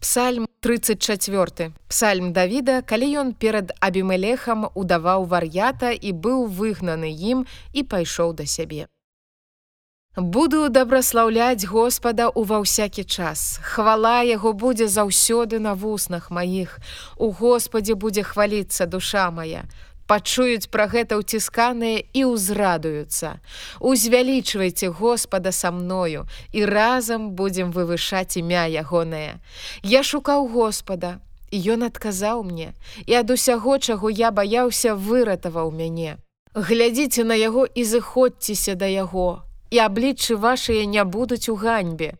Псальм 34 Псальм Давіда, калі ён перад абімелехам удаваў вар'ята і быў выгнаны ім і пайшоў да сябе. Буду дабраслаўляць Господа ўва ўсякі час. Хвала яго будзе заўсёды на вуснах маіх. У Господе будзе хваліцца душа моя пачуюць пра гэта ўцісканыя і ўзрадуюцца. Узвялічвайце Господа са мною і разам будзем вывышаць імя ягонае. Я шукаў Господа, і ён адказаў мне, і ад усяго, чаго я баяўся, выратаваў мяне. Глядзіце на яго і зыходзьцеся да яго, і абліччы вашыя не будуць у ганьбе.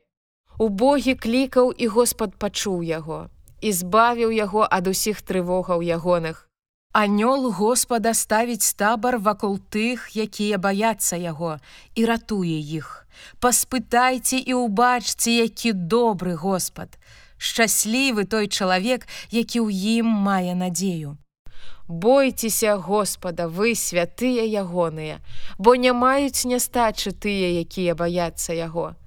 У Богі клікаў і Господ пачуў яго, і збавіў яго ад усіх трывогаў ягоных. Анёл Господа ставіць табар вакол тых, якія баяцца яго і ратуе іх. Паспытайце і ўбачце, які добры Господ. Шчаслівы той чалавек, які ў ім мае надзею. Бойцеся Господа, вы святыя ягоныя, бо не маюць нястачы тыя, якія баяцца яго.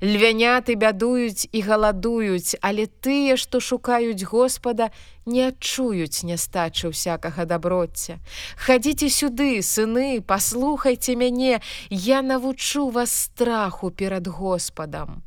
Львяняты бядуюць і галадуюць, але тыя, што шукаюць Господа, не адчуюць нястачы ўсякага даброцця. Хадзіце сюды, сыны, паслухайце мяне, я навучу вас страху перад Господам.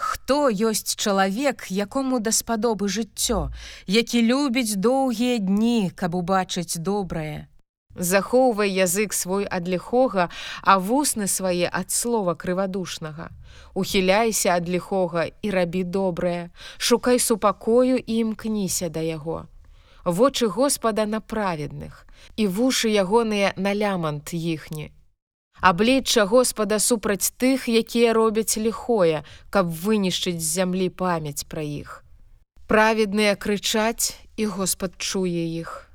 Хто ёсць чалавек, якому даспадобы жыццё, які любіць доўгія дні, каб убачыць добрае. Захоўвай язык свой ад ліхога, а вусны свае ад слова крывадушнага. Ухіляйся ад ліхога і рабі добрае, Шукай супакою і імкніся да яго. Вочы Господа на праведных, і вушы ягоныя на лямант іхні. Аблічча Господа супраць тых, якія робяць ліхое, каб вынішчыць з зямлі памяць пра іх. Праведныя крычаць, і Господ чуе іх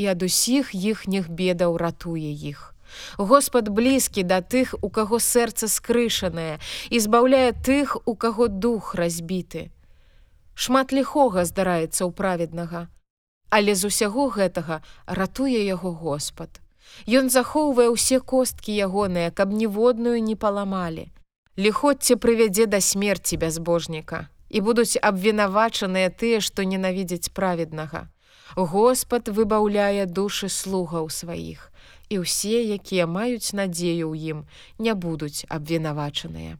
і ад усіх іхніх бедаў ратуе іх. Господ блізкі да тых, у каго сэрца скрышанае і збаўляе тых, у каго дух разбіты. Шмат ліхога здараецца ў праведнага, але з усяго гэтага ратуе яго Господ. Ён захоўвае ўсе косткі ягоныя, каб ніводную не паламалі. Ліходце прывядзе да смерці бязбожніка і будуць абвінавачаныя тыя, што ненавідзяць праведнага. Господ выбаўляе душы слугаў сваіх, і ўсе, якія маюць надзею ў ім, не будуць абвінавачаныя.